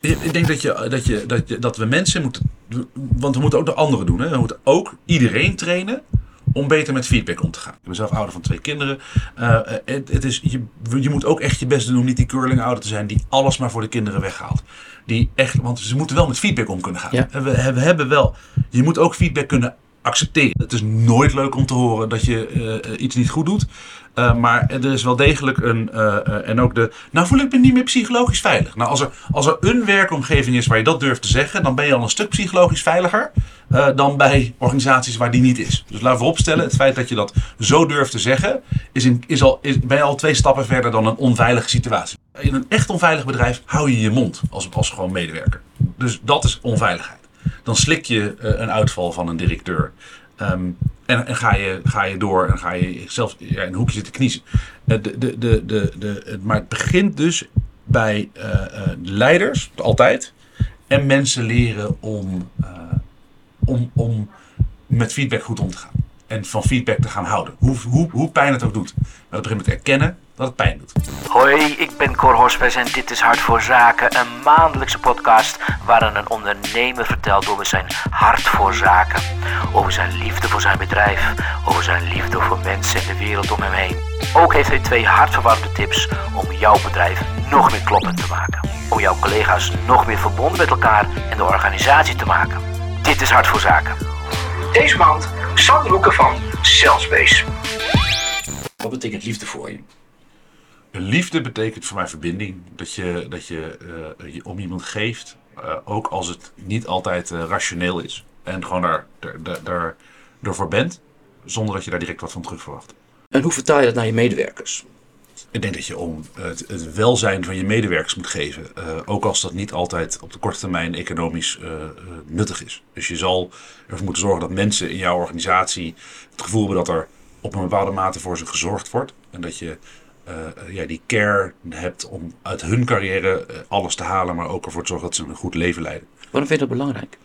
Ik denk dat, je, dat, je, dat, je, dat we mensen moeten. Want we moeten ook de anderen doen. Hè? We moeten ook iedereen trainen om beter met feedback om te gaan. Ik ben zelf ouder van twee kinderen. Uh, het, het, is, je, je moet ook echt je best doen om niet die curling ouder te zijn die alles maar voor de kinderen weghaalt. Die echt, want ze moeten wel met feedback om kunnen gaan. Ja. En we, we hebben wel. Je moet ook feedback kunnen accepteren. Het is nooit leuk om te horen dat je uh, iets niet goed doet. Uh, maar er is wel degelijk een. Uh, en ook de. Nou voel ik me niet meer psychologisch veilig. Nou, als er, als er een werkomgeving is waar je dat durft te zeggen, dan ben je al een stuk psychologisch veiliger. dan bij organisaties waar die niet is. Dus laten we opstellen: het feit dat je dat zo durft te zeggen, is, in, is al, is, ben je al twee stappen verder dan een onveilige situatie. In een echt onveilig bedrijf hou je je mond als, als gewoon medewerker. Dus dat is onveiligheid. Dan slik je een uitval van een directeur. Um, en, ga, je, ga je door en ga je zelf in een hoekje zitten kniezen. De, de, de, de, de, maar het begint dus bij uh, leiders, altijd. En mensen leren om, om, om met feedback goed om te gaan. En van feedback te gaan houden. Hoe, hoe, hoe pijn het ook doet. Maar het begint met erkennen dat het pijn doet. Hoi, ik ben Cor Hospes en dit is Hart voor Zaken. Een maandelijkse podcast waarin een ondernemer vertelt over zijn hart voor zaken. Over zijn liefde voor zijn bedrijf. Over zijn liefde voor mensen en de wereld om hem heen. Ook heeft hij twee hartverwarmende tips om jouw bedrijf nog meer kloppend te maken. Om jouw collega's nog meer verbonden met elkaar en de organisatie te maken. Dit is Hart voor Zaken. Deze maand Sander Hoeken van Cellspace. Wat betekent liefde voor je? Liefde betekent voor mij verbinding. Dat je, dat je, uh, je om iemand geeft, uh, ook als het niet altijd uh, rationeel is. En gewoon daar, daar, daar, daar, ervoor bent, zonder dat je daar direct wat van terug verwacht. En hoe vertaal je dat naar je medewerkers? Ik denk dat je om het, het welzijn van je medewerkers moet geven. ook als dat niet altijd op de korte termijn economisch nuttig is. Dus je zal ervoor moeten zorgen dat mensen in jouw organisatie het gevoel hebben dat er op een bepaalde mate voor ze gezorgd wordt. En dat je ja, die care hebt om uit hun carrière alles te halen, maar ook ervoor te zorgen dat ze een goed leven leiden. Waarom vind je dat belangrijk?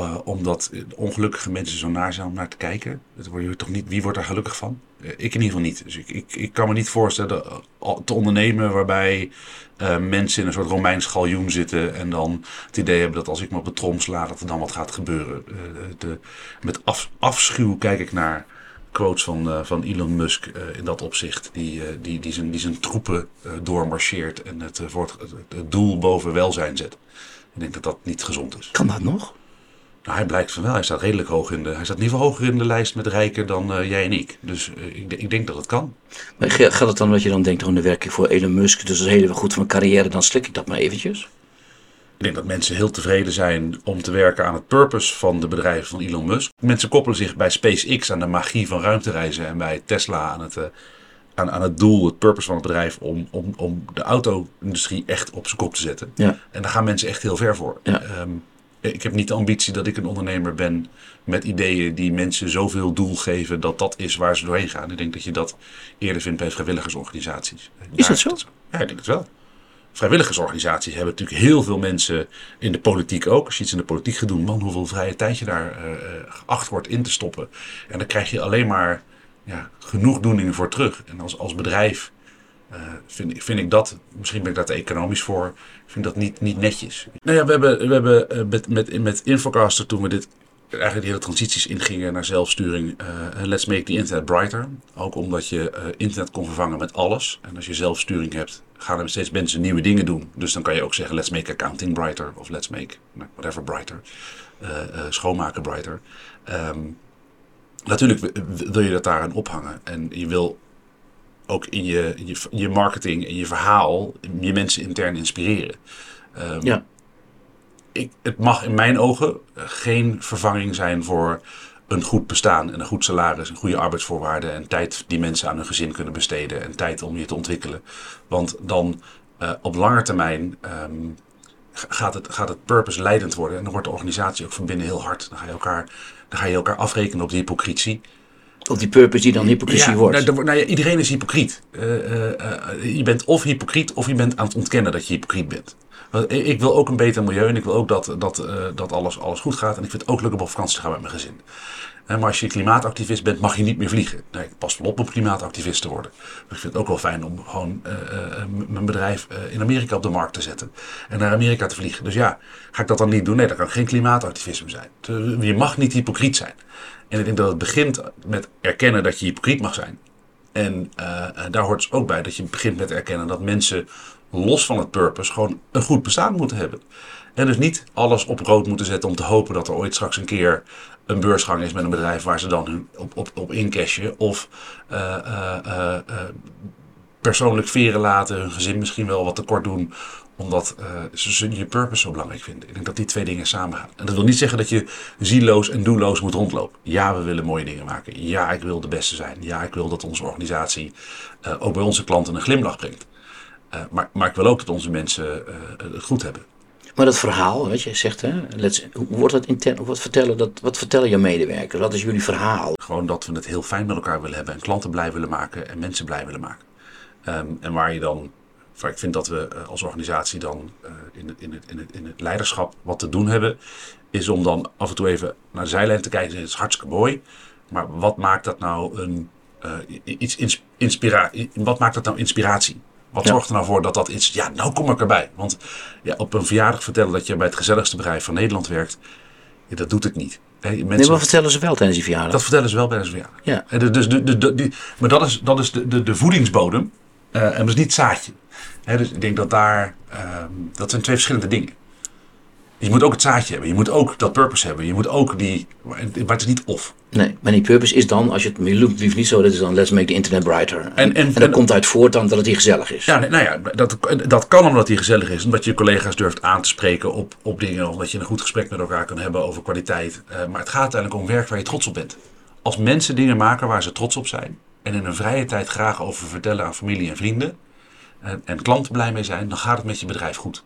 Uh, omdat ongelukkige mensen zo naar zijn om naar te kijken. Dat word je toch niet, wie wordt daar gelukkig van? ik in ieder geval niet. Dus ik, ik, ik kan me niet voorstellen te ondernemen waarbij mensen in een soort Romeins galjoen zitten en dan het idee hebben dat als ik me op de trom sla, dat er dan wat gaat gebeuren. Met af, afschuw kijk ik naar quotes van, van Elon Musk in dat opzicht. Die, die, die, zijn, die zijn troepen doormarcheert en het, voor het, het, doel boven welzijn zet. Ik denk dat dat niet gezond is. Kan dat nog? Nou, hij blijkt van wel. Hij staat redelijk hoog in de. Hij staat in ieder geval hoger in de lijst met rijker dan jij en ik. Dus ik, ik, denk dat het kan. Maar gaat het dan dat je dan denkt, oh, dan werk ik voor Elon Musk, dus dat is heel goed voor mijn carrière, dan slik ik dat maar eventjes? Ik denk dat mensen heel tevreden zijn om te werken aan het purpose van de bedrijven van Elon Musk. Mensen koppelen zich bij SpaceX aan de magie van ruimtereizen en bij Tesla aan het, uh, aan, aan het doel, het purpose van het bedrijf om, om, om de auto-industrie echt op zijn kop te zetten. Ja. En daar gaan mensen echt heel ver voor. Ja. Um, ik heb niet de ambitie dat ik een ondernemer ben met ideeën die mensen zoveel doel geven dat dat is waar ze doorheen gaan. Ik denk dat je dat eerder vindt bij vrijwilligersorganisaties. Is dat zo? Ja, ik denk het wel vrijwilligersorganisaties hebben natuurlijk heel veel mensen in de politiek ook. Als je iets in de politiek gaat doen, man, hoeveel vrije tijd je daar uh, geacht wordt in te stoppen. En dan krijg je alleen maar ja, genoegdoeningen voor terug. En als, als bedrijf uh, vind, vind ik dat, misschien ben ik daar te economisch voor, vind dat niet, niet netjes. Nou ja, we hebben, we hebben met, met, met Infocaster toen we dit eigenlijk die hele transities ingingen naar zelfsturing. Uh, let's make the internet brighter. Ook omdat je internet kon vervangen met alles. En als je zelfsturing hebt, gaan er steeds mensen nieuwe dingen doen. Dus dan kan je ook zeggen, let's make accounting brighter. Of let's make whatever brighter. Schoonmaken brighter. Um, natuurlijk wil je dat daaraan ophangen. En je wil ook in je, je, je marketing en je verhaal je mensen intern inspireren. Um, ja ik, het mag in mijn ogen geen vervanging zijn voor een goed bestaan en een goed salaris en goede arbeidsvoorwaarden en tijd die mensen aan hun gezin kunnen besteden en tijd om je te ontwikkelen. Want dan uh, op lange termijn um, gaat, het, gaat het purpose leidend worden en dan wordt de organisatie ook van binnen heel hard. Dan ga je elkaar, dan ga je elkaar afrekenen op die hypocrisie. Op die purpose die dan hypocrisie ja, wordt. Nou, nou ja, iedereen is hypocriet. Uh, uh, je bent of hypocriet of je bent aan het ontkennen dat je hypocriet bent. Want ik wil ook een beter milieu en ik wil ook dat, dat, eh, dat alles, alles goed gaat. En ik vind het ook leuk om op vakantie te gaan met mijn gezin. Maar als je klimaatactivist bent, mag je niet meer vliegen. Nee, ik pas wel op om klimaatactivist te worden. Maar ik vind het ook wel fijn om gewoon eh, eh, mijn bedrijf eh, in Amerika op de markt te zetten. En naar Amerika te vliegen. Dus ja, ga ik dat dan niet doen? Nee, dat kan geen klimaatactivisme zijn. Je mag niet hypocriet zijn. En ik denk dat het begint met erkennen dat je hypocriet mag zijn. En daar hoort dus ook bij dat je begint met erkennen dat mensen los van het purpose gewoon een goed bestaan moeten hebben. En dus niet alles op rood moeten zetten om te hopen dat er ooit straks een keer een beursgang is met een bedrijf waar ze dan op, op, op incashen. Of eh, eh, eh, persoonlijk veren laten, hun gezin misschien wel wat tekort doen omdat ze je purpose zo belangrijk vinden. Ik denk dat die twee dingen samengaan. En dat wil niet zeggen dat je zieloos en doelloos moet rondlopen. Ja, we willen mooie dingen maken. Ja, ik wil de beste zijn. Ja, ik wil dat onze organisatie ook bij onze klanten een glimlach brengt. Maar, maar ik wil ook dat onze mensen het goed hebben. Maar dat verhaal, wat je zegt, hè, hoe wordt dat intern? Wat vertellen, dat, wat vertellen je medewerkers? Wat is jullie verhaal? Gewoon dat we het heel fijn met elkaar willen hebben en klanten blij willen maken en mensen blij willen maken. Ehm, en waar je dan, ik vind dat we eh, als organisatie dan eh, in, het, in, het, in, het, in het leiderschap wat te doen hebben, is om dan af en toe even naar de zijlijn te kijken. Het is hartstikke mooi, maar wat maakt dat nou een eh, iets ins, inspira Wat maakt dat nou inspiratie? Wat zorgt er nou voor dat dat iets, ja, nou kom ik erbij. Want ja, op een verjaardag vertellen dat je bij het gezelligste bedrijf van Nederland werkt, ja, dat doet het niet. Hè, Nee, mensen, maar vertellen ze wel tijdens die verjaardag? dat vertellen ze wel zijn verjaardag. Ja. Dus de, de, de- die, maar dat is, dat is de, de, de voedingsbodem eh, en dat is niet het zaadje. Dus ik denk dat daar, ehm, dat zijn twee verschillende dingen. Je moet ook het zaadje hebben, je moet ook dat purpose hebben, je moet ook die, maar het is niet of. Nee, maar die purpose is dan, als je het liefst niet zo, dat is dan let's make the internet brighter. En, En- en- en, dat komt uit voort dan dat het hier gezellig is. Ja, nee, nou ja, dat, dat kan omdat hij gezellig is. Omdat je collega's durft aan te spreken op, op dingen. Omdat je een goed gesprek met elkaar kan hebben over kwaliteit. Eh, maar het gaat uiteindelijk om werk waar je trots op bent. Als mensen dingen maken waar ze trots op zijn. En in hun vrije tijd graag over vertellen aan familie en vrienden. En, en klanten blij mee zijn. Dan gaat het met je bedrijf goed.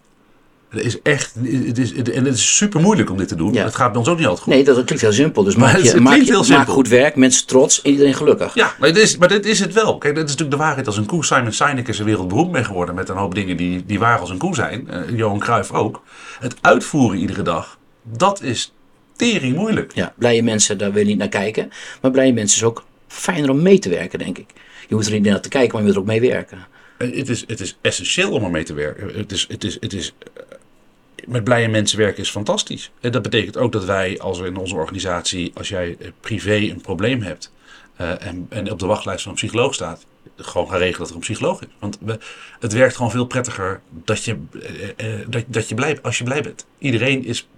Het is echt, het is, en het is super moeilijk om dit te doen. Ja. Het gaat bij ons ook niet altijd goed. Nee, dat klinkt heel simpel. Dus Maar maak, je, maak, je, goed werk, mensen trots en iedereen gelukkig. Ja, maar dit, is, maar dit is het wel. Kijk, dit is natuurlijk de waarheid als een koe. Simon Sinek is er wereldberoemd mee geworden met een hoop dingen die, die waar als een koe zijn. Eh, Johan Cruijff ook. Het uitvoeren iedere dag, dat is tering moeilijk. Ja, blije mensen, daar wil je niet naar kijken. Maar blije mensen is ook fijner om mee te werken, denk ik. Je moet er niet naar te kijken, maar je moet er ook mee werken. Eh, Het is, het is essentieel om ermee te werken. Het is, het is, het is, met blije mensen werken is fantastisch. En dat betekent ook dat wij, als we in onze organisatie, als jij eh, privé een probleem hebt eh, en, en op de wachtlijst van een psycholoog staat, gewoon gaan regelen dat er een psycholoog is. Want we, het werkt gewoon veel prettiger dat je, eh, dat, dat je blij, als je blij bent. Iedereen is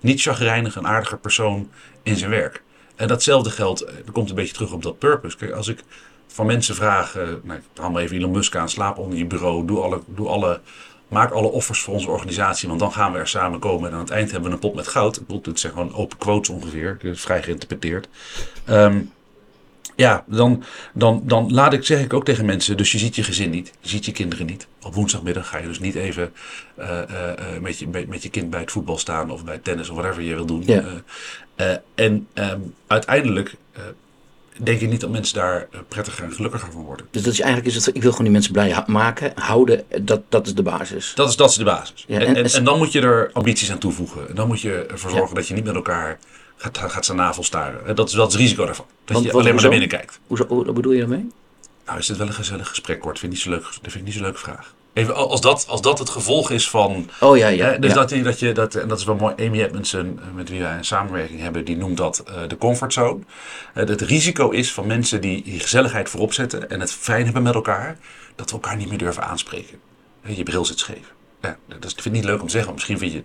niet chagrijnig, een aardiger persoon in zijn werk. En datzelfde geldt, dat komt een beetje terug op dat purpose. Kijk, als ik van mensen vraag, nou, haal maar even Elon Musk aan, slaap onder je bureau, doe alle, doe alle, maak alle offers voor onze organisatie, want dan gaan we er samen komen en aan het eind hebben we een pot met goud. Ik bedoel, dit zijn gewoon open quotes ongeveer, is vrij geïnterpreteerd. Ehm, ja, dan, dan, dan laat ik, zeg ik ook tegen mensen, dus je ziet je gezin niet, je ziet je kinderen niet. Op woensdagmiddag ga je dus niet even eh, eh, eh, met, je, met, met je kind bij het voetbal staan of bij tennis of whatever je wil doen. Ja. En ehm, uiteindelijk denk ik niet dat mensen daar eh, prettiger en gelukkiger van worden. Dus dat is eigenlijk, is het, ik wil gewoon die mensen blij maken, houden, dat, dat is de basis. Dat is, dat is de basis. Ja, en, en- en, en- en dan moet je er ambities aan toevoegen. En dan moet je ervoor zorgen dat je niet met elkaar gaat, gaat zijn navel staren. En Dat is, is het risico daarvan. Dat Want- je wat- alleen maar naar binnen kijkt. Hoezo, hoe, wat bedoel je daarmee? Nou, is dit wel een gezellig gesprek, Kort? Vind ik niet zo leuk, dat vind ik niet zo'n leuke vraag. Even, als, dat, als dat het gevolg is van... Oh ja, ja. hè, dus ja. dat, dat je, dat, en dat is wel mooi, Amy Edmondson, eh, met wie wij een samenwerking hebben, die noemt dat eh, de comfortzone. Eh, het risico is van mensen die, die gezelligheid voorop zetten en het fijn hebben met elkaar, dat we elkaar niet meer durven aanspreken. Je bril zit scheef. Ja, dat vind ik niet leuk om te zeggen. Misschien vind je,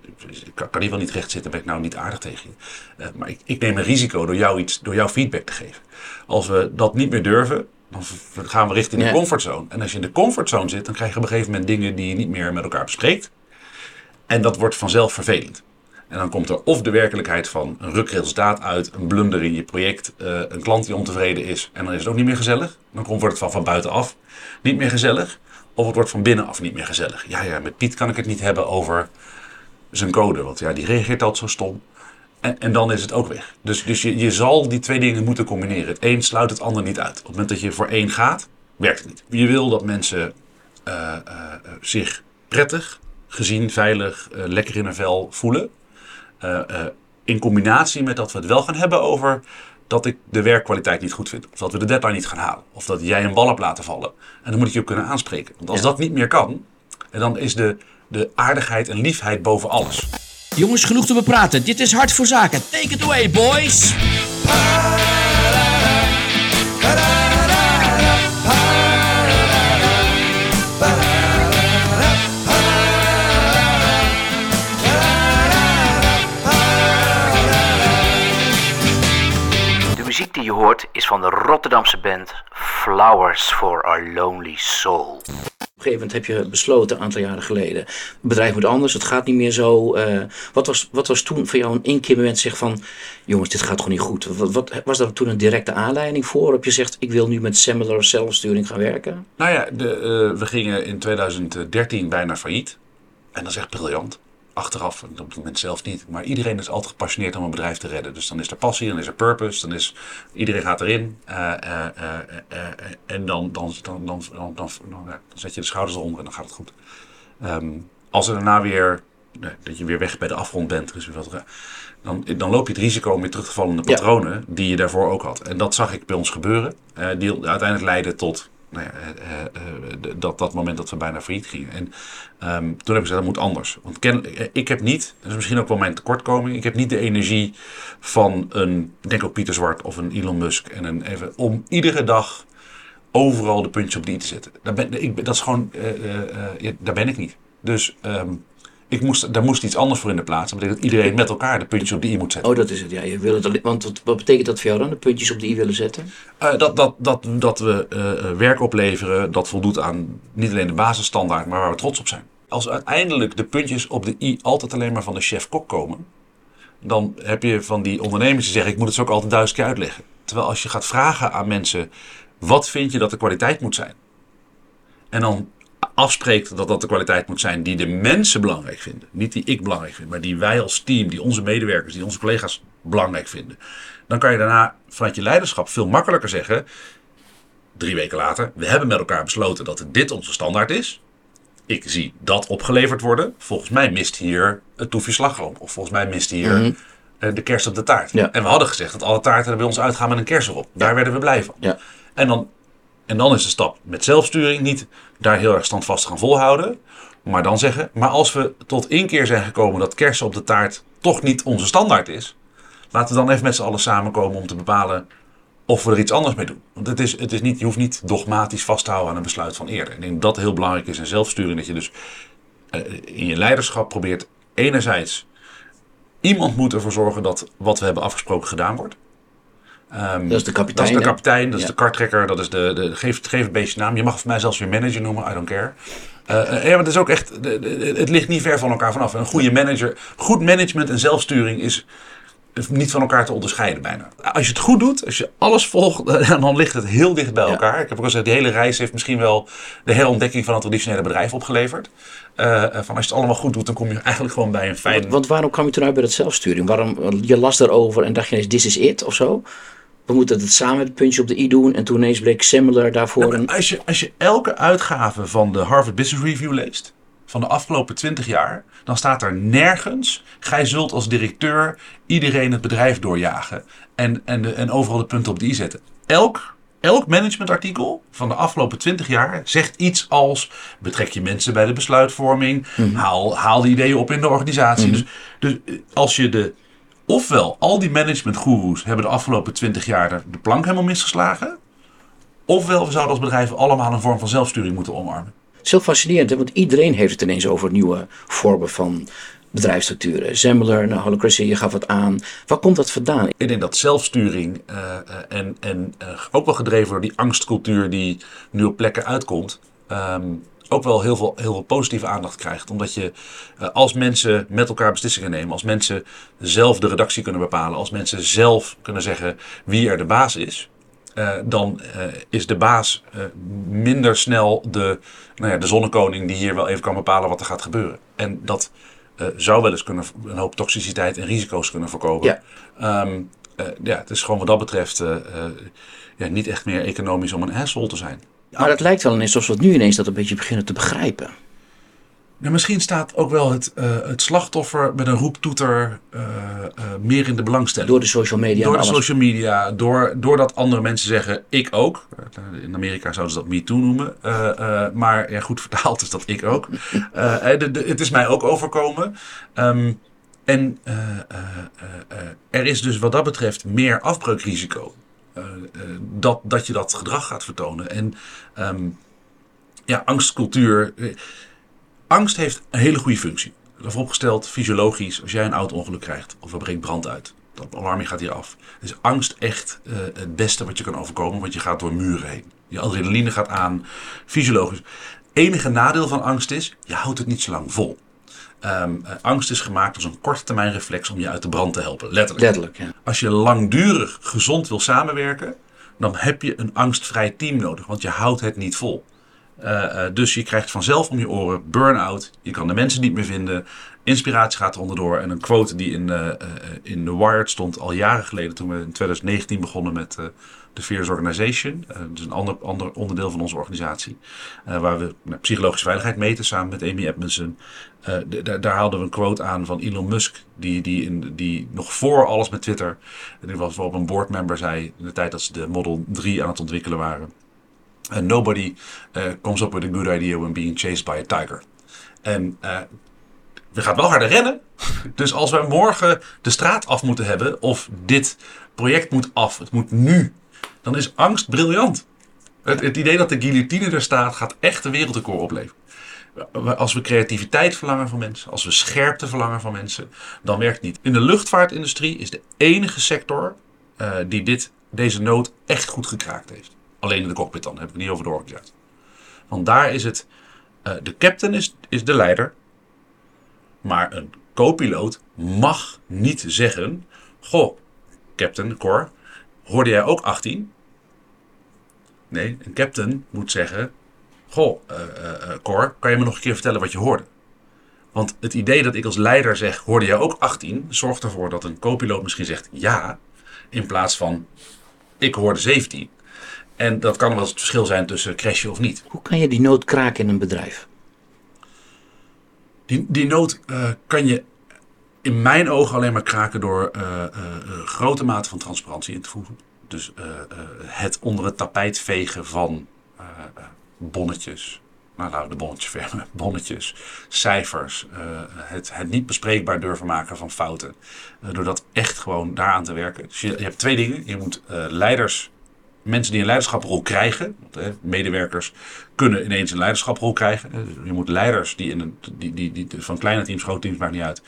kan, kan die wel niet recht zitten, ben ik nou niet aardig tegen je. Maar ik, ik neem een risico door jou, iets, door jou feedback te geven. Als we dat niet meer durven, dan gaan we richting de comfortzone. En als je in de comfortzone zit, dan krijg je op een gegeven moment dingen die je niet meer met elkaar bespreekt. En dat wordt vanzelf vervelend. En dan komt er of de werkelijkheid van een ruk resultaat uit, een blunder in je project, eh, een klant die ontevreden is en dan is het ook niet meer gezellig. Dan komt wordt het van, van buitenaf niet meer gezellig. Of het wordt van binnenaf niet meer gezellig. Ja, ja, met Piet kan ik het niet hebben over zijn code, want ja, die reageert altijd zo stom. En, en dan is het ook weg. Dus, dus je, je zal die twee dingen moeten combineren. Het een sluit het ander niet uit. Op het moment dat je voor één gaat, werkt het niet. Je wil dat mensen eh, eh, zich prettig gezien, veilig, eh, lekker in een vel voelen. In combinatie met dat we het wel gaan hebben over dat ik de werkkwaliteit niet goed vind. Of dat we de deadline niet gaan halen. Of dat jij een bal hebt laten vallen. En dan moet ik je ook kunnen aanspreken. Want als Ja. dat niet meer kan, dan is de, de aardigheid en liefheid boven alles. Jongens, genoeg te bepraten. Dit is Hart voor Zaken. Take it away, boys! De muziek die je hoort is van de Rotterdamse band Flowers for Our Lonely Soul. Op een gegeven moment heb je besloten, een aantal jaren geleden, het bedrijf moet anders, het gaat niet meer zo. eh, wat, was, wat was toen voor jou een inkeermoment zeg van, jongens, dit gaat toch niet goed? Wat, was daar toen een directe aanleiding voor? Op je zegt, ik wil nu met similar zelfsturing gaan werken? Nou ja, de, eh, we gingen in 2013 bijna failliet. En dat is echt briljant. Achteraf, op het moment zelf niet. Maar iedereen is altijd gepassioneerd om een bedrijf te redden. Dus dan is er passie, dan is er purpose, dan is iedereen gaat erin. Eh, eh, eh, en dan, dan, dan, dan, dan, zet je de schouders eronder en dan gaat het goed. Ehm, als er daarna weer, dat je weer weg bij de afgrond bent, weer wat, dan, dan loop je het risico om weer terug te vallen in de patronen die je daarvoor ook had. En dat zag ik bij ons gebeuren. die uiteindelijk leidde tot nou ja, eh, eh, de- dat, dat moment dat we bijna failliet gingen. En ehm, toen heb ik gezegd, dat moet anders. Want eh, ik heb niet, dat is misschien ook wel mijn tekortkoming, ik heb niet de energie van een, denk ook Pieter Zwart of een Elon Musk, en een, even, om iedere dag overal de puntjes op die te zetten. Daar ben, ik, dat is gewoon, eh, eh, eh, daar ben ik niet. Dus ehm, ik moest, daar moest iets anders voor in de plaats. Dat betekent dat iedereen met elkaar de puntjes op de i moet zetten. Oh, dat is het. Ja, je wil het want wat, wat betekent dat voor jou dan? De puntjes op de i willen zetten? Eh, dat, dat, dat, dat we eh, eh, werk opleveren dat voldoet aan niet alleen de basisstandaard, maar waar we trots op zijn. Als uiteindelijk de puntjes op de i altijd alleen maar van de chef-kok komen, dan heb je van die ondernemers die zeggen: Ik moet het zo ook altijd duizend keer uitleggen. Terwijl als je gaat vragen aan mensen: wat vind je dat de kwaliteit moet zijn? En dan afspreekt dat dat de kwaliteit moet zijn die de mensen belangrijk vinden. Niet die ik belangrijk vind, maar die wij als team, die onze medewerkers, die onze collega's belangrijk vinden. Dan kan je daarna vanuit je leiderschap veel makkelijker zeggen. Drie weken later, we hebben met elkaar besloten dat dit onze standaard is. Ik zie dat opgeleverd worden. Volgens mij mist hier het toefje slagroom. Of volgens mij mist hier eh, de kerst op de taart. Ja. En we hadden gezegd dat alle taarten er bij ons uitgaan met een kers erop. Daar werden we blij van. Ja. En dan, en dan is de stap met zelfsturing niet daar heel erg standvastig gaan volhouden. Maar dan zeggen, maar als we tot één keer zijn gekomen dat kersen op de taart toch niet onze standaard is. Laten we dan even met z'n allen samenkomen om te bepalen of we er iets anders mee doen. Want het is, het is niet, je hoeft niet dogmatisch vast te houden aan een besluit van eerder. Ik denk dat dat heel belangrijk is in zelfsturing. Dat je dus eh, in je leiderschap probeert enerzijds... Iemand moet ervoor zorgen dat wat we hebben afgesproken gedaan wordt. Ehm, Dat is de kapitein, Dat is de kapitein, dat is Ja. de karttrekker, dat is de, de geef, geef het beestje naam. Je mag voor mij zelfs weer manager noemen, I don't care. Eh, eh, ja, maar het is ook echt, de- de- het ligt niet ver van elkaar vanaf. Een goede manager, goed management en zelfsturing is niet van elkaar te onderscheiden bijna. Als je het goed doet, als je alles volgt, dan ligt het heel dicht bij Ja. elkaar. Ik heb ook al gezegd, die hele reis heeft misschien wel de herontdekking van het traditionele bedrijf opgeleverd. Eh, van als je het allemaal goed doet, dan kom je eigenlijk gewoon bij een fijn... Want, want waarom kwam je toen uit bij dat zelfsturing? Waarom, je las daarover en dacht je ineens, this is it of zo? We moeten het samen met het puntje op de i doen. En toen ineens bleek similar daarvoor Nou, als, je, als je elke uitgave van de Harvard Business Review leest, van de afgelopen 20 jaar, dan staat er nergens: gij zult als directeur iedereen het bedrijf doorjagen en, en, de, en overal de punten op de i zetten. Elk, elk managementartikel van de afgelopen 20 jaar zegt iets als: betrek je mensen bij de besluitvorming, haal, haal die ideeën op in de organisatie. Dus, dus eh, als je de. Ofwel, al die managementgoeroes hebben de afgelopen 20 jaar de- plank helemaal misgeslagen. Ofwel, we zouden als bedrijf allemaal een vorm van zelfsturing moeten omarmen. Het is heel fascinerend, hè? want iedereen heeft het ineens over nieuwe vormen van bedrijfsstructuren. Similar, nou, Christian, je gaf het aan. Waar komt dat vandaan? Ik denk dat zelfsturing eh, eh, en, en eh, ook wel gedreven door die angstcultuur die nu op plekken uitkomt, ehm, ook wel heel veel, heel veel positieve aandacht krijgt. Omdat je eh, als mensen met elkaar beslissingen nemen, als mensen zelf de redactie kunnen bepalen, als mensen zelf kunnen zeggen wie er de baas is, eh, dan eh, is de baas minder snel de, nou ja, de zonnekoning die hier wel even kan bepalen wat er gaat gebeuren. En dat zou wel eens kunnen, een hoop toxiciteit en risico's kunnen voorkomen. Ja. Ehm, eh, ja, het is gewoon wat dat betreft ja, niet echt meer economisch om een asshole te zijn. Maar het lijkt wel ineens alsof we het nu ineens dat een beetje beginnen te begrijpen. Nou, misschien staat ook wel het, eh, het slachtoffer met een roeptoeter eh, eh, meer in de belangstelling. Door de social media Door de alles. social media, door, doordat andere mensen zeggen, ik ook. In Amerika zouden ze dat me too noemen. Maar ja, goed vertaald is dat ik ook. De- de- het is mij ook overkomen. Ehm, en er is dus wat dat betreft meer afbreukrisico. Eh, eh, dat, dat je dat gedrag gaat vertonen. En ehm, ja, angstcultuur. eh, Angst heeft een hele goede functie. Vooropgesteld, fysiologisch, als jij een auto-ongeluk krijgt of er breekt brand uit, dat alarmje gaat hier af. Is angst echt het beste wat je kan overkomen, want je gaat door muren heen. Je adrenaline gaat aan, fysiologisch. Enige nadeel van angst is, je houdt het niet zo lang vol. Ehm, eh, angst is gemaakt als een korte termijn reflex om je uit de brand te helpen, letterlijk. Letterlijk, ja. Als je langdurig gezond wil samenwerken, dan heb je een angstvrij team nodig, want je houdt het niet vol. Eh, eh, dus je krijgt vanzelf om je oren burn-out. Je kan de mensen niet meer vinden. Inspiratie gaat er onderdoor. En een quote die in, eh, in The Wired stond al jaren geleden, toen we in 2019 begonnen met de Fears Organization. Eh, dus een ander, ander onderdeel van onze organisatie. eh, waar we nou, psychologische veiligheid meten samen met Amy Edmondson. Eh, daar- haalden we een quote aan van Elon Musk, die, die, in, die nog voor alles met Twitter, die was op een boardmember zei, in de tijd dat ze de Model 3 aan het ontwikkelen waren. Nobody comes up with a good idea when being chased by a tiger. En we gaan wel harder rennen. Dus als we morgen de straat af moeten hebben, of dit project moet af, het moet nu, dan is angst briljant. Het, het idee dat de guillotine er staat, gaat echt een wereldrecord opleveren. Als we creativiteit verlangen van mensen, als we scherpte verlangen van mensen, dan werkt het niet. In de luchtvaartindustrie is de enige sector uh, die dit, deze nood echt goed gekraakt heeft. Alleen in de cockpit dan, heb ik niet over de. Want daar is het, uh, de captain is, is de leider, maar een co-piloot mag niet zeggen, goh, captain, Cor, hoorde jij ook 18? Nee, een captain moet zeggen, goh, uh, uh, Cor, kan je me nog een keer vertellen wat je hoorde? Want het idee dat ik als leider zeg, hoorde jij ook 18, zorgt ervoor dat een co-piloot misschien zegt ja, in plaats van ik hoorde 17. En dat kan wel eens het verschil zijn tussen crashen of niet. Hoe kan je die nood kraken in een bedrijf? Die, die nood uh, kan je in mijn ogen alleen maar kraken door uh, uh, grote mate van transparantie in te voegen. Dus het onder het tapijt vegen van bonnetjes. Nou, we de bonnetjes vermen. Bonnetjes, cijfers. het, het niet bespreekbaar durven maken van fouten. door dat echt gewoon daaraan te werken. Dus je, hebt twee dingen. Je moet leiders mensen die een leiderschaprol krijgen. Medewerkers kunnen ineens een leiderschaprol krijgen. Je moet leiders die, in een, die, die, die, van kleine teams, grote teams, maakt niet uit.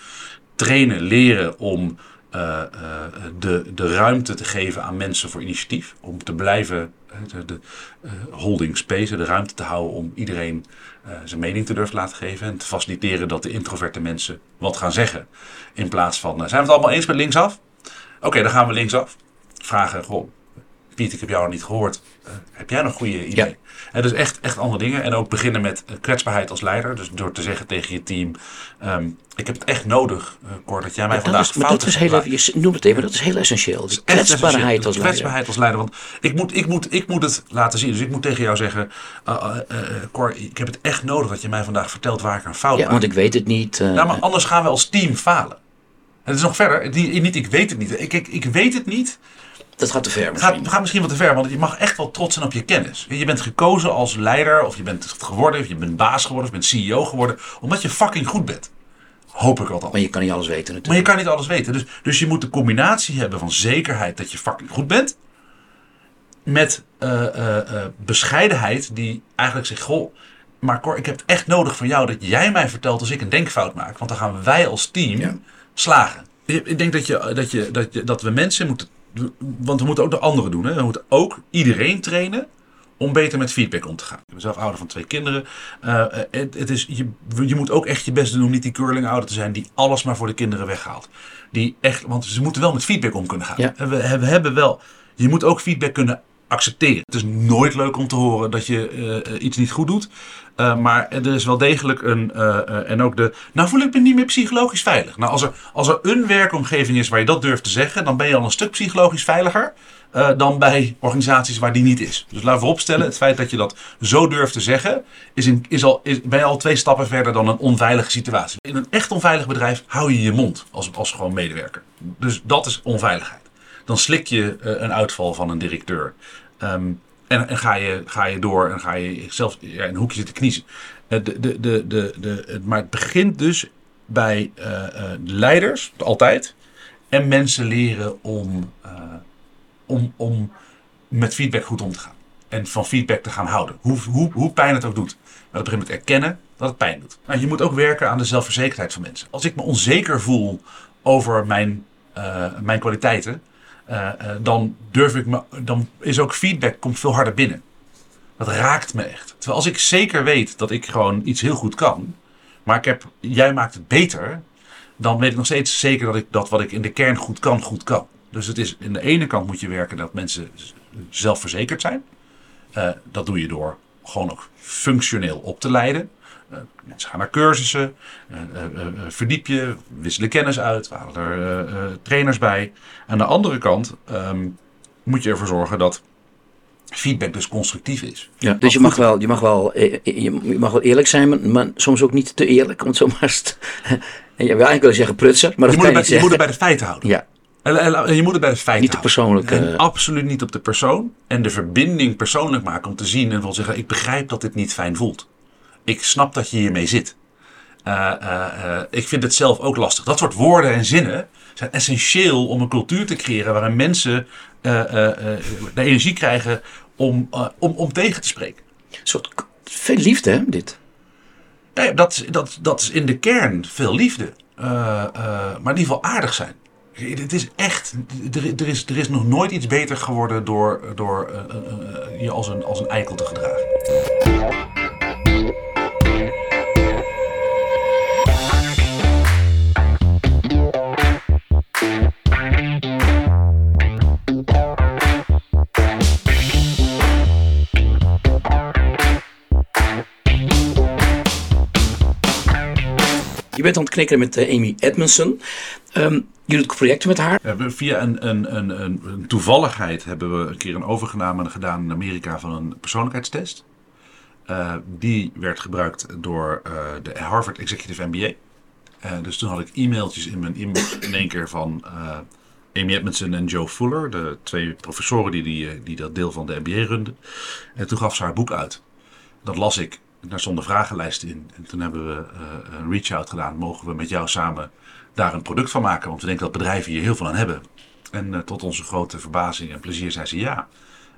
Trainen, leren om uh, uh, de, de ruimte te geven aan mensen voor initiatief. Om te blijven de, de uh, holding space, de ruimte te houden om iedereen zijn mening te durven laten geven. En te faciliteren dat de introverte mensen wat gaan zeggen. In plaats van, zijn we het allemaal eens met linksaf? Oké, okay, dan gaan we linksaf. Vragen, goh, Piet, ik heb jou nog niet gehoord. Heb jij nog goede ideeën? Ja. En dus echt, echt andere dingen. En ook beginnen met kwetsbaarheid als leider. Dus door te zeggen tegen je team: um, Ik heb het echt nodig, uh, Cor, dat jij mij maar vandaag is, maar dat is heel even, Je noemt het even, dat is heel essentieel. Dus kwetsbaarheid als leider. Kwetsbaarheid als leider. Want ik moet, ik, moet, ik moet het laten zien. Dus ik moet tegen jou zeggen: uh, Cor, ik heb het echt nodig dat je mij vandaag vertelt waar ik een fout ja, maak. want ik weet het niet. nou, maar anders gaan we als team falen. Het is nog verder. Die, niet, ik weet het niet. Ik, ik, ik weet het niet. Dat gaat te ver misschien. Het gaat, gaat misschien wat te ver, want je mag echt wel trots zijn op je kennis. Je bent gekozen als leider, of je bent geworden, of je bent baas geworden, of je bent CEO geworden, omdat je fucking goed bent. Hoop ik althans. Maar je kan niet alles weten natuurlijk. Maar je kan niet alles weten. Dus, dus je moet de combinatie hebben van zekerheid dat je fucking goed bent, met uh, uh, uh, bescheidenheid die eigenlijk zegt, goh, maar Cor, ik heb het echt nodig van jou dat jij mij vertelt als ik een denkfout maak. Want dan gaan wij als team ja. slagen. Ik denk dat, je, dat, je, dat, je, dat we mensen moeten want we moeten ook de anderen doen. Hè? We moeten ook iedereen trainen om beter met feedback om te gaan. Ik ben zelf ouder van twee kinderen. Uh, het, het is, je, je, moet ook echt je best doen om niet die curling ouder te zijn die alles maar voor de kinderen weghaalt. Die echt, want ze moeten wel met feedback om kunnen gaan. Ja. We, we, hebben wel, je moet ook feedback kunnen accepteren. Het is nooit leuk om te horen dat je eh, iets niet goed doet. Uh, maar er is wel degelijk een. En ook de. Nou voel ik me niet meer psychologisch veilig. Nou, als er, als er een werkomgeving is waar je dat durft te zeggen, dan ben je al een stuk psychologisch veiliger. dan bij organisaties waar die niet is. Dus laten we opstellen, het feit dat je dat zo durft te zeggen, is, in, is al, is, ben je al twee stappen verder dan een onveilige situatie. In een echt onveilig bedrijf hou je je mond als, als gewoon medewerker. Dus dat is onveiligheid. Dan slik je een uitval van een directeur. Um, en, en, ga, je, ga je door en ga je zelf ja, in een hoekje zitten kniezen. De, de, de, de, de, maar het begint dus bij uh, uh, leiders, altijd. En mensen leren om, om, om met feedback goed om te gaan. En van feedback te gaan houden. Hoe, hoe, hoe pijn het ook doet. Maar het begint met erkennen dat het pijn doet. Nou, je moet ook werken aan de zelfverzekerdheid van mensen. Als ik me onzeker voel over mijn, mijn kwaliteiten dan durf ik me, dan is ook feedback komt veel harder binnen. Dat raakt me echt. Terwijl als ik zeker weet dat ik gewoon iets heel goed kan, maar ik heb, jij maakt het beter, dan weet ik nog steeds zeker dat ik dat wat ik in de kern goed kan, goed kan. Dus het is, in de ene kant moet je werken dat mensen zelfverzekerd zijn. Uh, dat doe je door gewoon ook functioneel op te leiden. Uh, mensen gaan naar cursussen, uh, verdiep je, wisselen kennis uit, halen er trainers bij. Aan de andere kant um, moet je ervoor zorgen dat feedback dus constructief is. Ja, dus je mag, wel, je, mag wel, je mag wel eerlijk zijn, maar, maar soms ook niet te eerlijk. Want zo maar en je wil eigenlijk willen zeggen prutser, maar dat je, moet je, bij, je moet het bij de feiten houden. Ja. En, en, je moet het bij de feiten Niet te persoonlijk. En absoluut niet op de persoon. En de verbinding persoonlijk maken om te zien en wel zeggen: ik begrijp dat dit niet fijn voelt. Ik snap dat je hiermee zit. Uh, uh, uh, ik vind het zelf ook lastig. Dat soort woorden en zinnen zijn essentieel om een cultuur te creëren waarin mensen de energie krijgen om, om, om tegen te spreken. Een soort veel liefde, hè, dit? Nee, dat, dat, dat is in de kern veel liefde. maar in ieder geval aardig zijn. Het is echt, er, er, is, er is nog nooit iets beter geworden door, door je als een, als een eikel te gedragen. Je bent aan het knikken met uh, Amy Edmondson. Um, je doet projecten met haar. Via een, een, een, een, toevalligheid hebben we een keer een overname gedaan in Amerika van een persoonlijkheidstest. Uh, die werd gebruikt door uh, de Harvard Executive MBA. dus toen had ik e-mailtjes in mijn inbox in één keer van Amy Edmondson en Joe Fuller, de twee professoren die, die, die dat deel van de MBA runden. En toen gaf ze haar boek uit. Dat las ik daar stonden vragenlijsten in. En toen hebben we uh, een reach-out gedaan. Mogen we met jou samen daar een product van maken? Want we denken dat bedrijven hier heel veel aan hebben. En uh, tot onze grote verbazing en plezier zei ze ja.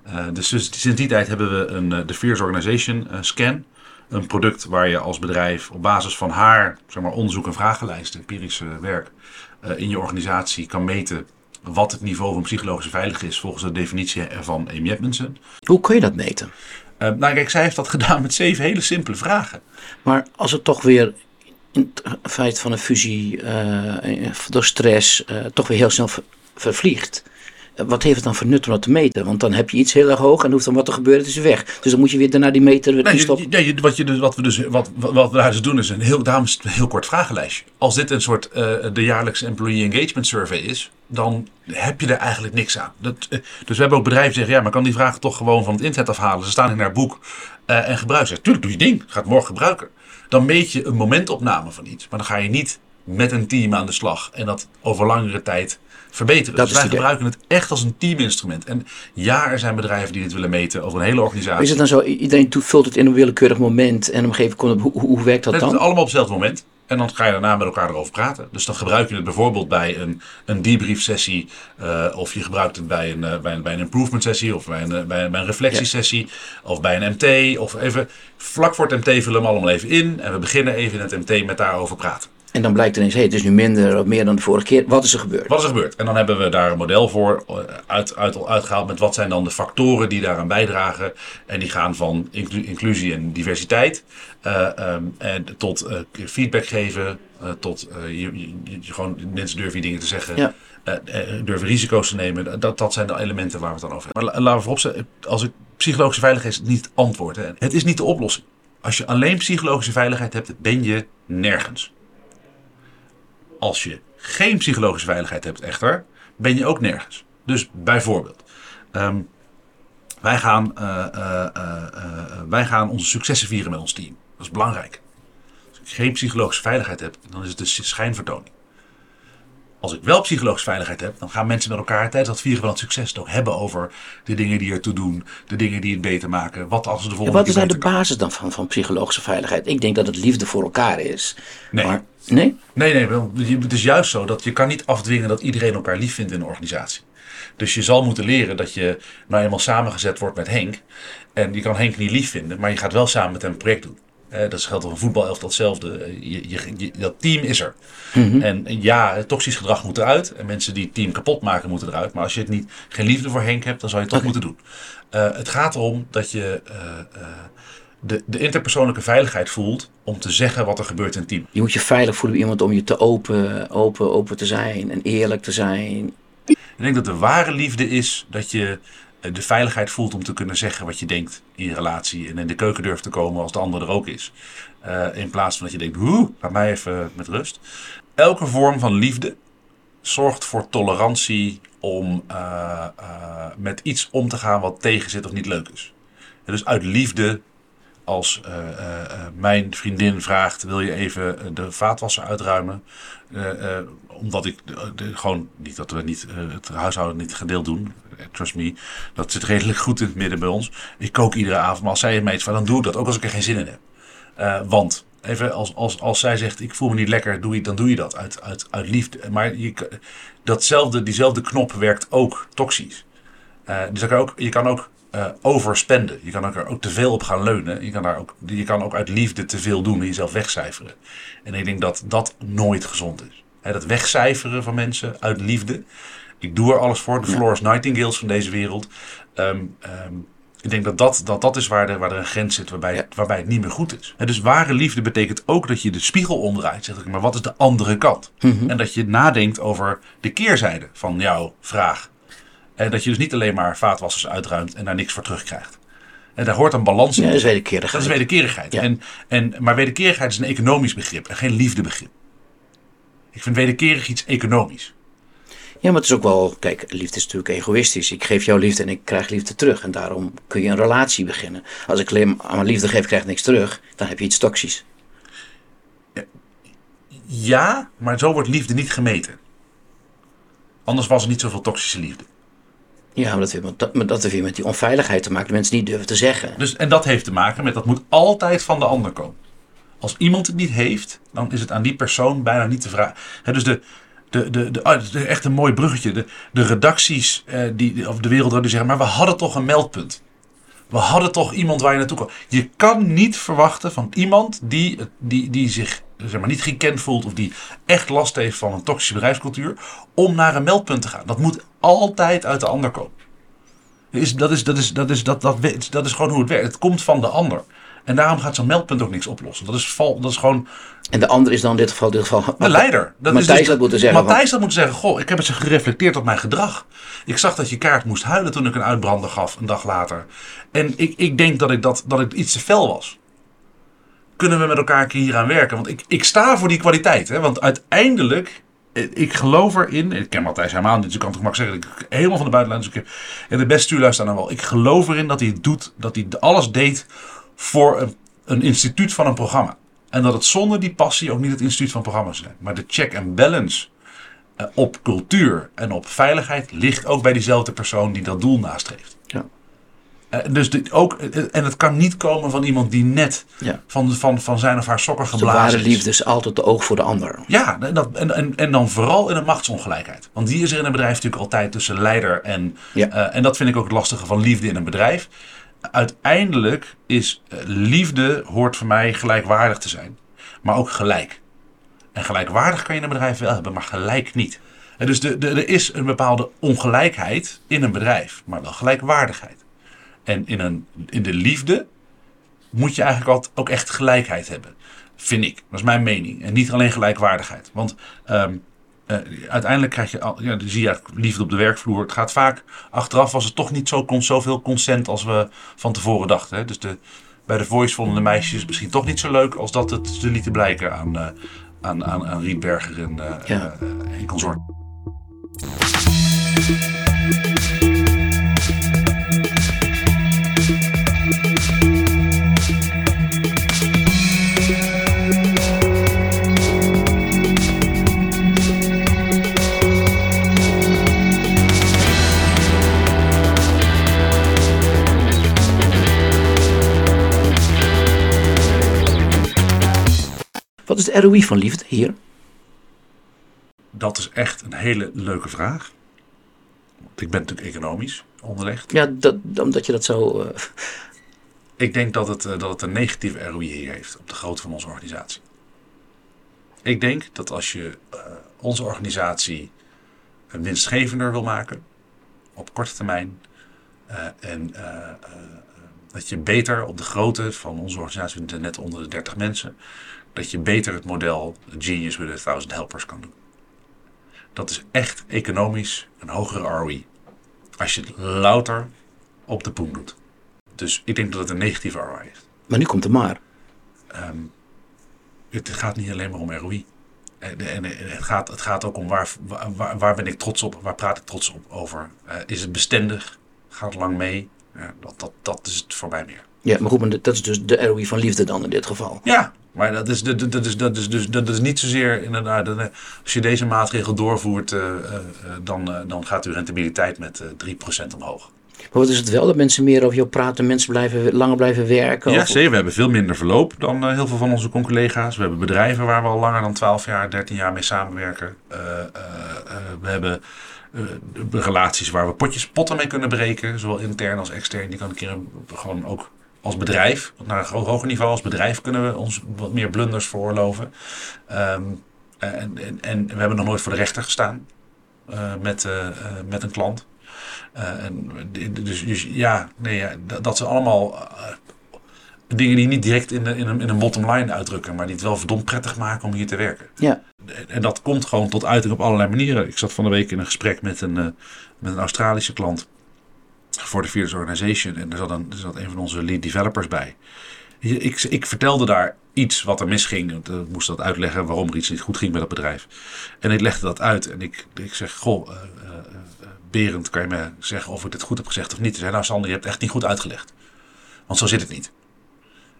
Uh, dus sinds die tijd hebben we een, de Fierce Organization Scan. Een product waar je als bedrijf op basis van haar zeg maar, onderzoek en vragenlijsten, empirische werk, in je organisatie kan meten wat het niveau van psychologische veiligheid is volgens de definitie van Amy Edmondson. Hoe kun je dat meten? Uh, nou kijk, zij heeft dat gedaan met zeven hele simpele vragen. Maar als het toch weer in het feit van een fusie uh, door stress uh, toch weer heel snel ver vervliegt. Wat heeft het dan voor nut om dat te meten? Want dan heb je iets heel erg hoog en hoeft dan wat te gebeuren, het is weg. Dus dan moet je weer daarna die meter weer nee, stoppen. Nee, wat, je dus, wat we dus wat, wat we daar dus doen is een heel, daarom een heel kort vragenlijstje. Als dit een soort de jaarlijkse employee engagement survey is, dan heb je er eigenlijk niks aan. Dat, dus we hebben ook bedrijven die zeggen, ja, maar kan die vragen toch gewoon van het internet afhalen. Ze staan in haar boek uh, en gebruik ze. Tuurlijk, doe je ding. Ga het morgen gebruiken. Dan meet je een momentopname van iets. Maar dan ga je niet met een team aan de slag en dat over langere tijd verbeteren. Dat dus wij gebruiken het echt als een teaminstrument. En ja, er zijn bedrijven die dit willen meten over een hele organisatie. Is het dan zo, iedereen vult het in een willekeurig moment en op een gegeven moment, hoe, hoe werkt dat dan? Het is allemaal op hetzelfde moment. En dan ga je daarna met elkaar erover praten. Dus dan gebruik je het bijvoorbeeld bij een, een debrief sessie. Uh, of je gebruikt het bij een, uh, bij een, bij een improvement sessie. Of bij een, bij een, bij een reflectiesessie. Ja. Of bij een MT. Of even vlak voor het MT vullen we hem allemaal even in. En we beginnen even in het MT met daarover praten. En dan blijkt ineens, hey, het is nu minder of meer dan de vorige keer. Wat is er gebeurd? Wat is er gebeurd? En dan hebben we daar een model voor eh, uit, uit, uitgehaald met wat zijn dan de factoren die daaraan bijdragen. En die gaan van inclu- inclusie en diversiteit eh, ehm, en tot eh, feedback geven, eh, tot je, je, je- gewoon mensen durven je dingen te zeggen. Ja. durven risico's te nemen. Dat, dat zijn de elementen waar we het dan over hebben. Maar la- laten we vooropstellen, als ik psychologische veiligheid is niet het antwoord. Hè. Het is niet de oplossing. Als je alleen psychologische veiligheid hebt, ben je nergens. Als je geen psychologische veiligheid hebt echter, ben je ook nergens. Dus bijvoorbeeld, ehm, wij, gaan, eh, eh, eh, wij gaan onze successen vieren met ons team. Dat is belangrijk. Als ik geen psychologische veiligheid heb, dan is het dus schijnvertoning. Als ik wel psychologische veiligheid heb, dan gaan mensen met elkaar tijdens dat vieren van het succes ook hebben over de dingen die ertoe doen, de dingen die het beter maken. Wat als de En volgende wat is keer nou de basis dan van, van psychologische veiligheid? Ik denk dat het liefde voor elkaar is. Nee. Maar, nee? Nee, nee, wel, het is juist zo dat je kan niet afdwingen dat iedereen elkaar lief vindt in een organisatie. Dus je zal moeten leren dat je nou eenmaal samengezet wordt met Henk. En je kan Henk niet lief vinden, maar je gaat wel samen met hem een project doen. Eh, dat geldt voor een voetbalelftal hetzelfde. Eh, Je, je, je- dat team is er. En ja, toxisch gedrag moet eruit. En mensen die het team kapot maken moeten eruit. Maar als je het niet, geen liefde voor Henk hebt, dan zou je het toch moeten doen. Eh, het gaat erom dat je de, de interpersoonlijke veiligheid voelt om te zeggen wat er gebeurt in het team. Je moet je veilig voelen bij iemand om je te open, open, open te zijn en eerlijk te zijn. Ik denk dat de ware liefde is dat je de veiligheid voelt om te kunnen zeggen wat je denkt in je relatie. En in de keuken durft te komen als de ander er ook is. Eh, in plaats van dat je denkt, oeh, laat mij even met rust. Elke vorm van liefde zorgt voor tolerantie om eh, eh, met iets om te gaan wat tegen zit of niet leuk is. Dus uit liefde, als eh, eh, eh, mijn vriendin vraagt, wil je even de vaatwasser uitruimen? Omdat ik gewoon, niet dat we niet, het huishouden niet gedeeld doen. Trust me, dat zit redelijk goed in het midden bij ons. Ik kook iedere avond, maar als zij mij iets vraagt, dan doe ik dat. Ook als ik er geen zin in heb. Want, even als, als, als zij zegt, ik voel me niet lekker, doe je, dan doe je dat uit, uit, uit liefde. Maar je, datzelfde, diezelfde knop werkt ook toxisch. Dus ook, je kan ook eh, overspenden. Je kan ook er ook te veel op gaan leunen. Je kan, daar ook, je kan ook uit liefde te veel doen en jezelf wegcijferen. En ik denk dat dat nooit gezond is. Dat wegcijferen van mensen uit liefde. Ik doe er alles voor. De Florence Nightingales van deze wereld. Ehm, ehm, ik denk dat dat, dat, dat is waar, de, waar er een grens zit waarbij, het- waarbij het niet meer goed is. En dus ware liefde betekent ook dat je de spiegel omdraait. Zeg ik, maar wat is de andere kant? En dat je nadenkt over de keerzijde van jouw vraag. En dat je dus niet alleen maar vaatwassers uitruimt en daar niks voor terugkrijgt. En daar hoort een balans in. Ja, dat is wederkerigheid. Dat is wederkerigheid. Ja. En, en, maar wederkerigheid is een economisch begrip en geen liefdebegrip. Ik vind wederkerig iets economisch. Ja, maar het is ook wel, kijk, liefde is natuurlijk egoïstisch. Ik geef jou liefde en ik krijg liefde terug. En daarom kun je een relatie beginnen. Als ik alleen maar aan mijn liefde geef, krijg ik niks terug. Dan heb je iets toxisch. Ja, maar zo wordt liefde niet gemeten. Anders was er niet zoveel toxische liefde. Ja, maar dat heeft, dat, dat weer met die onveiligheid te maken. De mensen niet durven te zeggen. Dus, en dat heeft te maken met dat moet altijd van de ander komen. Als iemand het niet heeft, dan is het aan die persoon bijna niet te vragen. Dus de, de, de, de, is echt een mooi bruggetje. De, de redacties eh, die, of de wereld die zeggen, maar we hadden toch een meldpunt. We hadden toch iemand waar je naartoe kan. Je kan niet verwachten van iemand die, die, die zich zeg maar, niet gekend voelt of die echt last heeft van een toxische bedrijfscultuur, om naar een meldpunt te gaan. Dat moet altijd uit de ander komen. Is, dat, is, dat, is, dat, is, dat, dat, dat is gewoon hoe het werkt. Het komt van de ander. En daarom gaat zo'n meldpunt ook niks oplossen. Dat is, val, dat is gewoon En de ander is dan in dit geval, in dit geval de leider. Dat Matthijs dus- had moeten zeggen. Matthijs had moeten zeggen: Goh, ik heb eens gereflecteerd op mijn gedrag. Ik zag dat je kaart moest huilen toen ik een uitbrander gaf, een dag later. En ik, ik denk dat ik, dat, dat ik iets te fel was. Kunnen we met elkaar hier aan werken? Want ik, ik sta voor die kwaliteit. Hè? Want uiteindelijk, ik geloof erin. Ik ken Matthijs helemaal niet, dus ik kan toch makkelijk zeggen. dat ik helemaal van de buitenlijn. Dus en de beste stuurluister dan wel. Ik geloof erin dat hij het doet, dat hij alles deed voor een, een instituut van een programma. En dat het zonder die passie ook niet het instituut van programma's zijn. Maar de check and balance eh, op cultuur en op veiligheid ligt ook bij diezelfde persoon die dat doel nastreeft. Eh, dus ook, eh, en het kan niet komen van iemand die net Ja. van, van, van zijn of haar sokken De geblazen ware is. liefde is altijd de oog voor de ander. Ja, en, dat, en, en, en dan vooral in een machtsongelijkheid. Want die is er in een bedrijf natuurlijk altijd tussen leider en... Ja. eh, en dat vind ik ook het lastige van liefde in een bedrijf. Uiteindelijk is liefde, hoort voor mij gelijkwaardig te zijn. Maar ook gelijk. En gelijkwaardig kan je een bedrijf wel hebben, maar gelijk niet. En dus de, de, er is een bepaalde ongelijkheid in een bedrijf, maar wel gelijkwaardigheid. En in, een, in de liefde moet je eigenlijk altijd ook echt gelijkheid hebben. Vind ik. Dat is mijn mening. En niet alleen gelijkwaardigheid. Want ehm, eh, uiteindelijk krijg je, al, ja, zie je liefde op de werkvloer. Het gaat vaak, achteraf was het toch niet zo, zoveel consent als we van tevoren dachten. Hè? Dus de, bij de Voice vonden de meisjes misschien toch niet zo leuk als dat het ze lieten blijken aan, eh aan, aan, aan Rietberger en, eh Ja. en consort. Wat is de ROI van liefde hier? Dat is echt een hele leuke vraag. Want ik ben natuurlijk economisch onderlegd. Ja, dat, omdat je dat zo... eh, Ik denk dat het, eh, dat het een negatieve ROI hier heeft op de grootte van onze organisatie. Ik denk dat als je eh, onze organisatie een winstgevender wil maken op korte termijn en dat je beter op de grootte van onze organisatie, net onder de 30 mensen, dat je beter het model Genius with a Thousand Helpers kan doen. Dat is echt economisch een hogere ROI. Als je het louter op de poen doet. Dus ik denk dat het een negatieve ROI heeft. maar nu komt de maar. Ehm, het gaat niet alleen maar om ROI. En, het, gaat, het gaat ook om waar, waar, waar ben ik trots op, waar praat ik trots op over. Eh, is het bestendig? Gaat het lang mee? Dat, dat, dat is het voor mij meer. Ja, maar goed, maar dat is dus de ROI van liefde dan in dit geval. Ja, maar dat is, dat, dat is, dat is, dus, dat is niet zozeer inderdaad. eh, Als je deze maatregel doorvoert, eh, eh, dan, dan gaat uw rentabiliteit met eh 3% omhoog. Maar wat is het wel? Dat mensen meer over jou praten, mensen blijven, langer blijven werken? Ja, Of- zeker. We hebben veel minder verloop dan heel veel van onze collega's. We hebben bedrijven waar we al langer dan 12 jaar, 13 jaar mee samenwerken. We hebben relaties waar we potjes potten mee kunnen breken, zowel intern als extern. Die kan een keer gewoon ook als bedrijf, naar een ho- hoger niveau als bedrijf kunnen we ons wat meer blunders veroorloven. Ehm, en, en, en we hebben nog nooit voor de rechter gestaan eh, met, eh, eh, met een klant. En, dus, dus ja, nee, ja dat, dat zijn allemaal dingen die niet direct in, de, in, een, in een bottom line uitdrukken, maar die het wel verdomd prettig maken om hier te werken. Ja, En, dat komt gewoon tot uiting op allerlei manieren. Ik zat van de week in een gesprek met een, met een Australische klant voor de Fearless Organization en er zat, een, zat van onze lead developers bij. Ik, ik vertelde daar iets wat er misging. eh, Ik moest dat uitleggen waarom er iets niet goed ging met dat bedrijf. En ik legde dat uit en ik, ik zeg, goh, eh, eh, Berend, kan je me zeggen of ik dit goed heb gezegd of niet? Hij zei, nou Sander, je hebt het echt niet goed uitgelegd. Want zo zit het niet.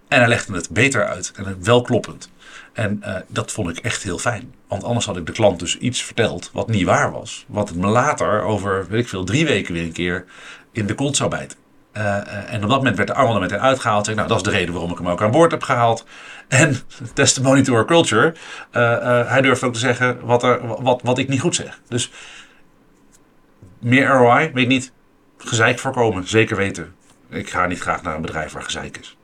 En hij legde het beter uit en wel kloppend. En dat vond ik echt heel fijn. Want anders had ik de klant dus iets verteld wat niet waar was. Wat me later over, weet ik veel, drie weken weer een keer in de kont zou bijten. Eh, eh, en op dat moment werd de amendement erin uitgehaald. Zeg, nou, dat is de reden waarom ik hem ook aan boord heb gehaald. En testimony to our culture. eh, hij durft ook te zeggen wat, er, wat, wat ik niet goed zeg. Dus meer ROI, weet ik niet. Gezeik voorkomen, zeker weten. Ik ga niet graag naar een bedrijf waar gezeik is.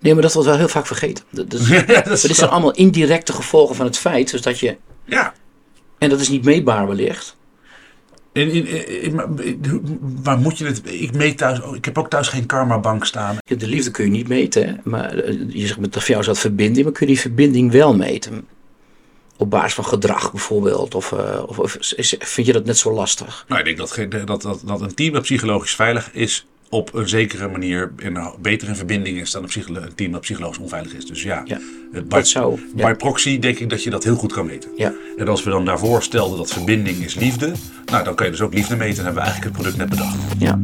nee, maar dat wordt wel heel vaak vergeten. Dat, dat, Ja, dat is dit zijn allemaal indirecte gevolgen van het feit, dus dat je, Ja, en dat is niet meetbaar wellicht. In, in, in- in- maar- waar moet je het? Ik meet thuis. ik heb ook thuis geen karmabank staan. Ja, De liefde kun je niet meten, hè? maar eh, je zegt met voor jou is dat verbinding, maar kun je die verbinding wel meten? Op basis van gedrag bijvoorbeeld, of, eh, of, of is- vind je dat net zo lastig? Nou, ik denk dat, geen- dat, dat, dat een team dat psychologisch veilig is. Op een zekere manier in beter in verbinding is dan een, een team dat psychologisch onveilig is. Dus ja, Ja, by, dat zou- ja. by proxy denk ik dat je dat heel goed kan meten. Ja. En als we dan daarvoor stelden dat verbinding is liefde. Nou, dan kan je dus ook liefde meten. Dan hebben we eigenlijk het product net bedacht. Ja.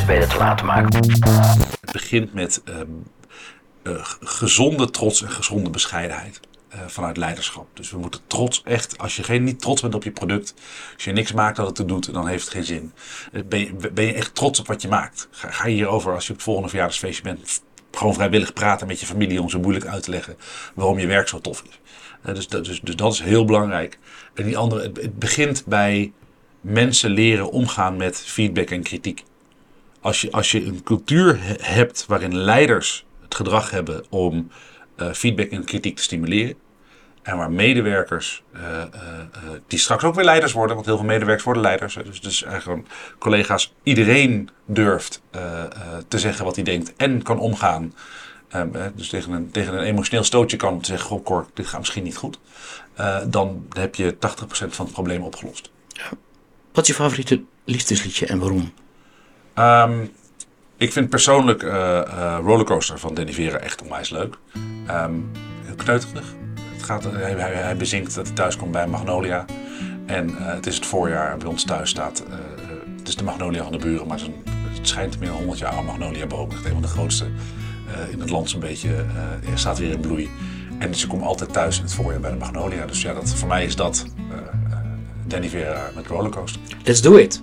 Beter te laten maken. Het begint met ehm, eh, gezonde trots en gezonde bescheidenheid. eh, vanuit leiderschap. Dus we moeten trots, echt, als je geen, niet trots bent op je product, als je niks maakt dat het er doet, dan heeft het geen zin. Eh, Ben je, ben je echt trots op wat je maakt? Ga, ga je hierover, als je op het volgende verjaardagsfeestje bent, gewoon vrijwillig praten met je familie om zo moeilijk uit te leggen waarom je werk zo tof is. Dus, dat- dus, dus dat is heel belangrijk. En die andere, het begint bij mensen leren omgaan met feedback en kritiek. Als je, als je een cultuur he- hebt waarin leiders het gedrag hebben om eh, feedback en kritiek te stimuleren. En waar medewerkers, eh, eh, die straks ook weer leiders worden, want heel veel medewerkers worden leiders. Dus, dus gewoon collega's, iedereen durft te zeggen wat hij denkt en kan omgaan. Dus tegen een, tegen een emotioneel stootje kan zeggen, goh dit gaat misschien niet goed. Dan heb je 80% van het probleem opgelost. Wat is je favoriete liefdesliedje en waarom? Ehm, ik vind persoonlijk eh, eh, Rollercoaster van Danny Vera echt onwijs leuk. Ehm, heel kneuterig. Het gaat, hij, hij, bezinkt dat hij thuis komt bij Magnolia. En eh, het is het voorjaar. Bij ons thuis staat... eh, eh, het is de Magnolia van de buren, maar het, schijnt meer dan 100 jaar oude Magnolia boom. Echt een van de grootste eh, in het land zo'n beetje. eh, er staat weer in bloei. En ze komen altijd thuis in het voorjaar bij de Magnolia. Dus ja, dat, voor mij is dat eh, eh, Danny Vera met Rollercoaster. Let's do it.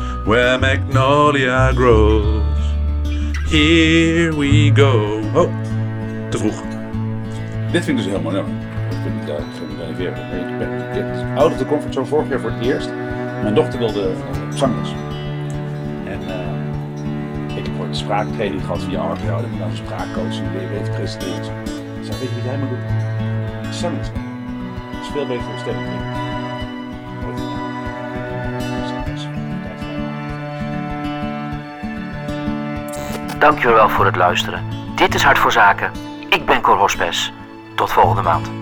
where magnolia grows. Here we go. Oh, te vroeg. Dit vind ik dus heel mooi nummer. Dat vind ik, daar ik ben out of the comfort zone vorig jaar voor het eerst. Mijn dochter wilde uh, zangles. En eh, ik heb ooit spraaktraining gehad via RPO. Dat ik een spraakcoach en weer weet presenteren. Ik zei, weet je wat jij moet doen? Zangles. Veel beter voor stem. Dankjewel voor het luisteren. Dit is Hart voor Zaken. Ik ben Cor Hospes. Tot volgende maand.